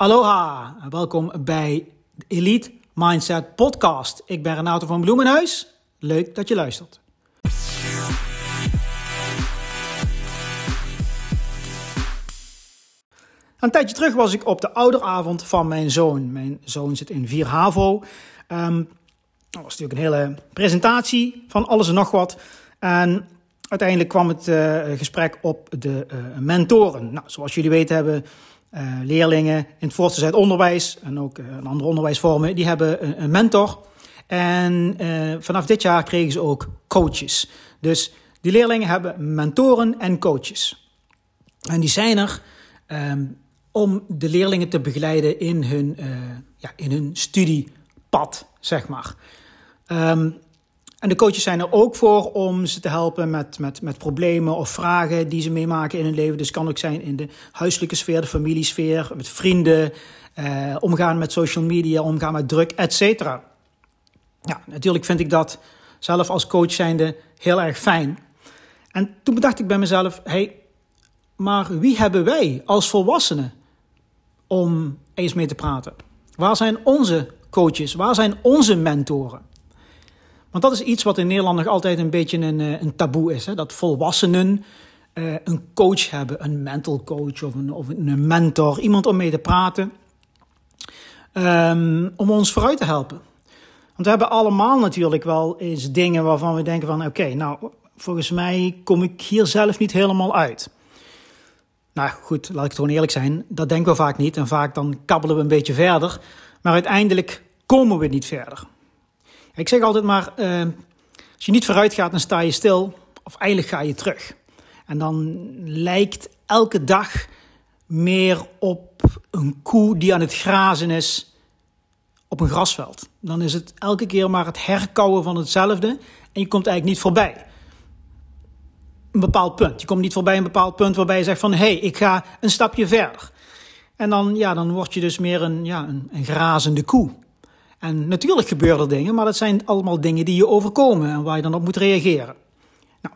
Aloha welkom bij de Elite Mindset Podcast. Ik ben Renato van Bloemenhuis. Leuk dat je luistert. Een tijdje terug was ik op de ouderavond van mijn zoon. Mijn zoon zit in 4 HAVO. Um, dat was natuurlijk een hele presentatie van alles en nog wat. En uiteindelijk kwam het uh, gesprek op de uh, mentoren. Nou, zoals jullie weten hebben leerlingen in het voortgezet onderwijs en ook in andere onderwijsvormen, die hebben een, een mentor. En vanaf dit jaar kregen ze ook coaches. Dus die leerlingen hebben mentoren en coaches. En die zijn er um, om de leerlingen te begeleiden in hun, ja, in hun studiepad, zeg maar. Um, en de coaches zijn er ook voor om ze te helpen met, met, met problemen of vragen die ze meemaken in hun leven. Dus het kan ook zijn in de huiselijke sfeer, de familiesfeer, met vrienden, eh, omgaan met social media, omgaan met druk, et cetera. Ja, natuurlijk vind ik dat zelf als coach zijnde heel erg fijn. En toen bedacht ik bij mezelf, hey, maar wie hebben wij als volwassenen om eens mee te praten? Waar zijn onze coaches? Waar zijn onze mentoren? Want dat is iets wat in Nederland nog altijd een beetje een, eh, een taboe is. Hè? Dat volwassenen uh, een coach hebben, een mental coach of een, of een mentor, iemand om mee te praten, um, om ons vooruit te helpen. Want we hebben allemaal natuurlijk wel eens dingen waarvan we denken van oké, nou volgens mij kom ik hier zelf niet helemaal uit. Nou goed, laat ik gewoon eerlijk zijn, dat denken we vaak niet en vaak dan kabbelen we een beetje verder, maar uiteindelijk komen we niet verder. Ik zeg altijd maar, uh, als je niet vooruit gaat, dan sta je stil. Of eigenlijk ga je terug. En dan lijkt elke dag meer op een koe die aan het grazen is op een grasveld. Dan is het elke keer maar het herkauwen van hetzelfde en je komt eigenlijk niet voorbij. Een bepaald punt. Je komt niet voorbij een bepaald punt waarbij je zegt van hé, hey, ik ga een stapje verder. En dan, ja, dan word je dus meer een, ja, een, een grazende koe. En natuurlijk gebeuren er dingen, maar dat zijn allemaal dingen die je overkomen en waar je dan op moet reageren. Nou,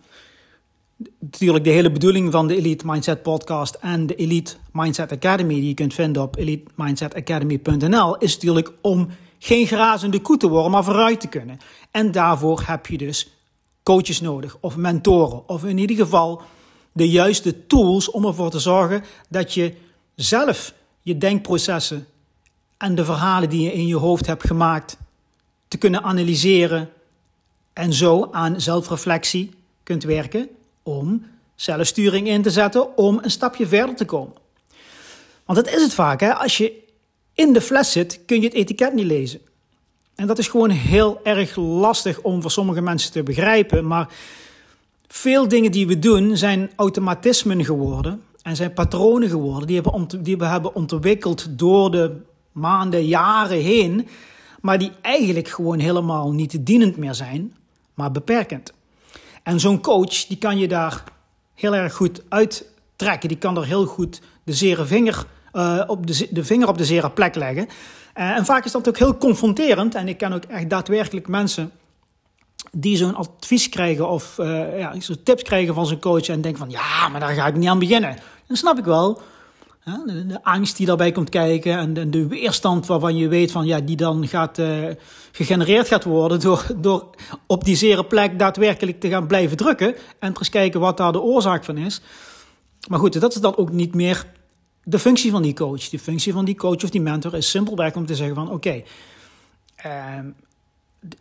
natuurlijk de hele bedoeling van de Elite Mindset Podcast en de Elite Mindset Academy, die je kunt vinden op elitemindsetacademy.nl, is natuurlijk om geen grazende koe te worden, maar vooruit te kunnen. En daarvoor heb je dus coaches nodig, of mentoren, of in ieder geval de juiste tools om ervoor te zorgen dat je zelf je denkprocessen en de verhalen die je in je hoofd hebt gemaakt te kunnen analyseren en zo aan zelfreflectie kunt werken om zelfsturing in te zetten om een stapje verder te komen. Want dat is het vaak, hè? als je in de fles zit kun je het etiket niet lezen. En dat is gewoon heel erg lastig om voor sommige mensen te begrijpen, maar veel dingen die we doen zijn automatismen geworden en zijn patronen geworden die, hebben, die we hebben ontwikkeld door de maanden, jaren heen, maar die eigenlijk gewoon helemaal niet dienend meer zijn, maar beperkend. En zo'n coach, die kan je daar heel erg goed uittrekken. Die kan er heel goed de, zere vinger, uh, op de, de vinger op de zere plek leggen. Uh, en vaak is dat ook heel confronterend. En ik ken ook echt daadwerkelijk mensen die zo'n advies krijgen of uh, ja, zo tips krijgen van zo'n coach en denken van ja, maar daar ga ik niet aan beginnen. Dan snap ik wel. De, de, angst die daarbij komt kijken en de, weerstand waarvan je weet van ja, die dan gaat uh, gegenereerd gaat worden door, door op die zere plek daadwerkelijk te gaan blijven drukken en eens kijken wat daar de oorzaak van is. Maar goed, dat is dan ook niet meer de functie van die coach. De functie van die coach of die mentor is simpelweg om te zeggen van oké, uh,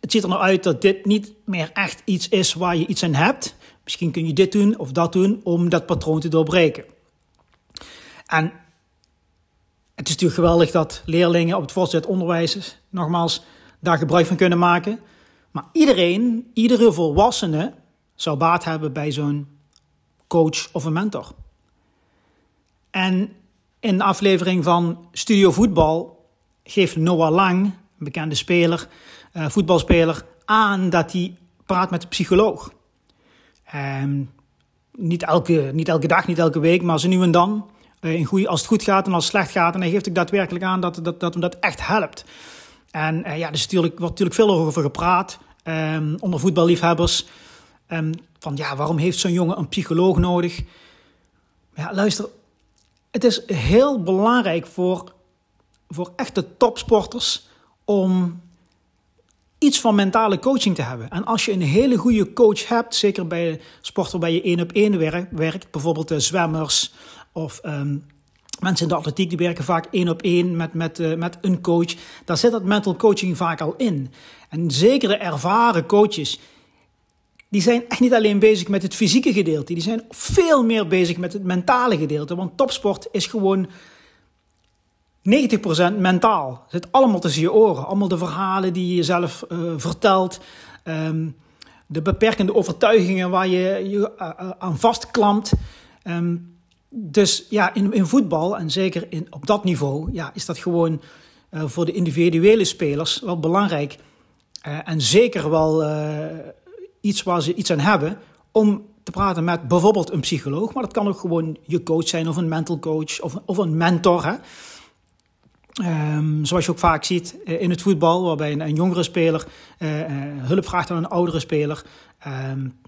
het ziet er nou uit dat dit niet meer echt iets is waar je iets aan hebt. Misschien kun je dit doen of dat doen om dat patroon te doorbreken. En het is natuurlijk geweldig dat leerlingen op het voortgezet onderwijs, nogmaals, daar gebruik van kunnen maken. Maar iedereen, iedere volwassene, zou baat hebben bij zo'n coach of een mentor. En in de aflevering van Studio Voetbal geeft Noah Lang, een bekende speler, uh, voetbalspeler, aan dat hij praat met een psycholoog. Um, niet, elke, niet elke dag, niet elke week, maar zo nu en dan. Eh, in goeie, als het goed gaat en als het slecht gaat. En hij geeft ook daadwerkelijk aan dat, dat, dat hem dat echt helpt. En uh, ja, er natuurlijk, wordt natuurlijk veel over gepraat um, onder voetballiefhebbers. Um, van ja, waarom heeft zo'n jongen een psycholoog nodig? Ja, luister, het is heel belangrijk voor voor echte topsporters om iets van mentale coaching te hebben. En als je een hele goede coach hebt, zeker bij sport waarbij je één op één werkt, bijvoorbeeld de zwemmers of ehm, mensen in de atletiek, die werken vaak één op één met, met, uh, met een coach. Daar zit dat mental coaching vaak al in. En zeker de ervaren coaches, die zijn echt niet alleen bezig met het fysieke gedeelte, die zijn veel meer bezig met het mentale gedeelte. Want topsport is gewoon 90% mentaal. Zit allemaal tussen je oren. Allemaal de verhalen die je jezelf uh, vertelt. Um, de beperkende overtuigingen waar je je uh, aan vastklampt. Um, dus ja, in, in voetbal en zeker in, op dat niveau ja, is dat gewoon voor de individuele spelers wel belangrijk. en zeker wel iets waar ze iets aan hebben om te praten met bijvoorbeeld een psycholoog. Maar dat kan ook gewoon je coach zijn of een mental coach of, of een mentor. Hè? Um, zoals je ook vaak ziet uh, in het voetbal, waarbij een, jongere speler uh, uh, hulp vraagt aan een oudere speler. Um,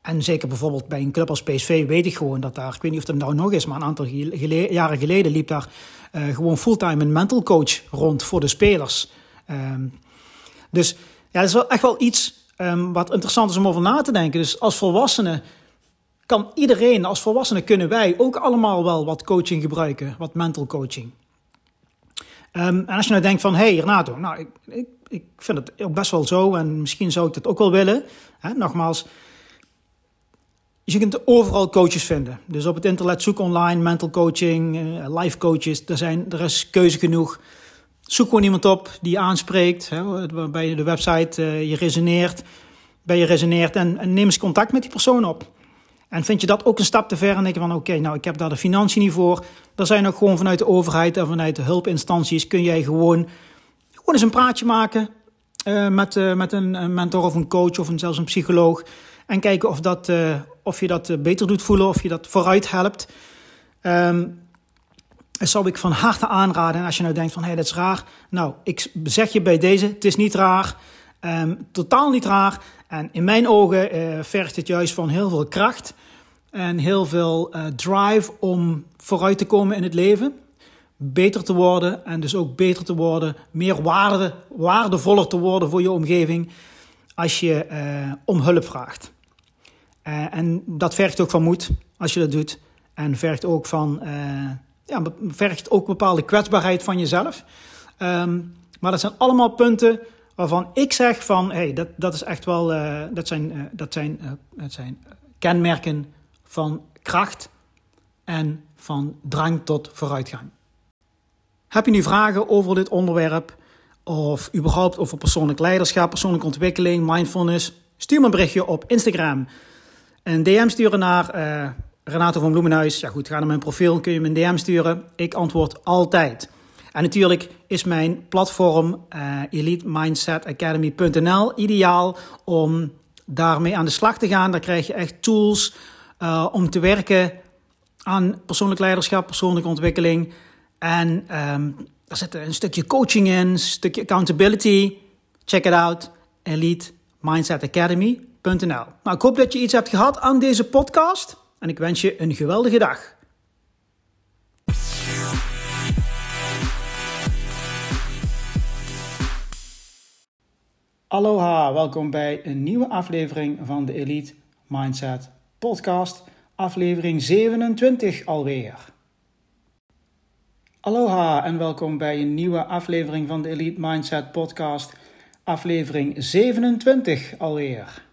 en zeker bijvoorbeeld bij een club als PSV weet ik gewoon dat daar, ik weet niet of dat nou nog is, maar een aantal jaren geleden liep daar gewoon fulltime een mental coach rond voor de spelers. Um, dus ja, dat is wel echt wel iets wat interessant is om over na te denken. Dus als volwassene kan iedereen, als volwassene kunnen wij ook allemaal wel wat coaching gebruiken, wat mental coaching. Um, en als je nou denkt van, hé hey, Renato, nou, ik, ik, ik vind het ook best wel zo en misschien zou ik dat ook wel willen. Hè, nogmaals, je kunt overal coaches vinden. Dus op het internet zoek online, mental coaching, uh, life coaches. Er, zijn, er is keuze genoeg. Zoek gewoon iemand op die je aanspreekt. Hè, bij de website uh, je resoneert. Bij je resoneert en neem eens contact met die persoon op. En vind je dat ook een stap te ver en denk je van oké, nou ik heb daar de financiën niet voor. Er zijn ook gewoon vanuit de overheid en vanuit de hulpinstanties kun jij gewoon, gewoon eens een praatje maken uh, met, uh, met een, mentor of een coach of een, zelfs een psycholoog. En kijken of, dat, uh, of je dat beter doet voelen, of je dat vooruit helpt. Um, dat zou ik van harte aanraden. En als je nou denkt van hé, hey, dat is raar. Nou, ik zeg je bij deze, het is niet raar. Um, totaal niet raar. En in mijn ogen uh, vergt het juist van heel veel kracht en heel veel uh, drive om vooruit te komen in het leven. Beter te worden en dus ook beter te worden, meer waarde, waardevoller te worden voor je omgeving als je uh, om hulp vraagt. en dat vergt ook van moed als je dat doet. En vergt ook van, ja, vergt ook bepaalde kwetsbaarheid van jezelf. Um, maar dat zijn allemaal punten waarvan ik zeg van, hey, dat, dat is echt wel, uh, dat zijn, uh, dat zijn, uh, dat zijn kenmerken van kracht en van drang tot vooruitgang. Heb je nu vragen over dit onderwerp of überhaupt over persoonlijk leiderschap, persoonlijke ontwikkeling, mindfulness? Stuur me een berichtje op Instagram. Een DM sturen naar Renato van Bloemenhuis. Ja goed, ga naar mijn profiel, kun je me een DM sturen. Ik antwoord altijd. En natuurlijk is mijn platform uh, elitemindsetacademy.nl ideaal om daarmee aan de slag te gaan. Daar krijg je echt tools uh, om te werken aan persoonlijk leiderschap, persoonlijke ontwikkeling. En um, daar zit een stukje coaching in, een stukje accountability. Check it out, elitemindsetacademy.nl. Nou, ik hoop dat je iets hebt gehad aan deze podcast en ik wens je een geweldige dag. Aloha, welkom bij een nieuwe aflevering van de Elite Mindset Podcast, aflevering 27 alweer. Aloha en welkom bij een nieuwe aflevering van de Elite Mindset Podcast, aflevering 27 alweer.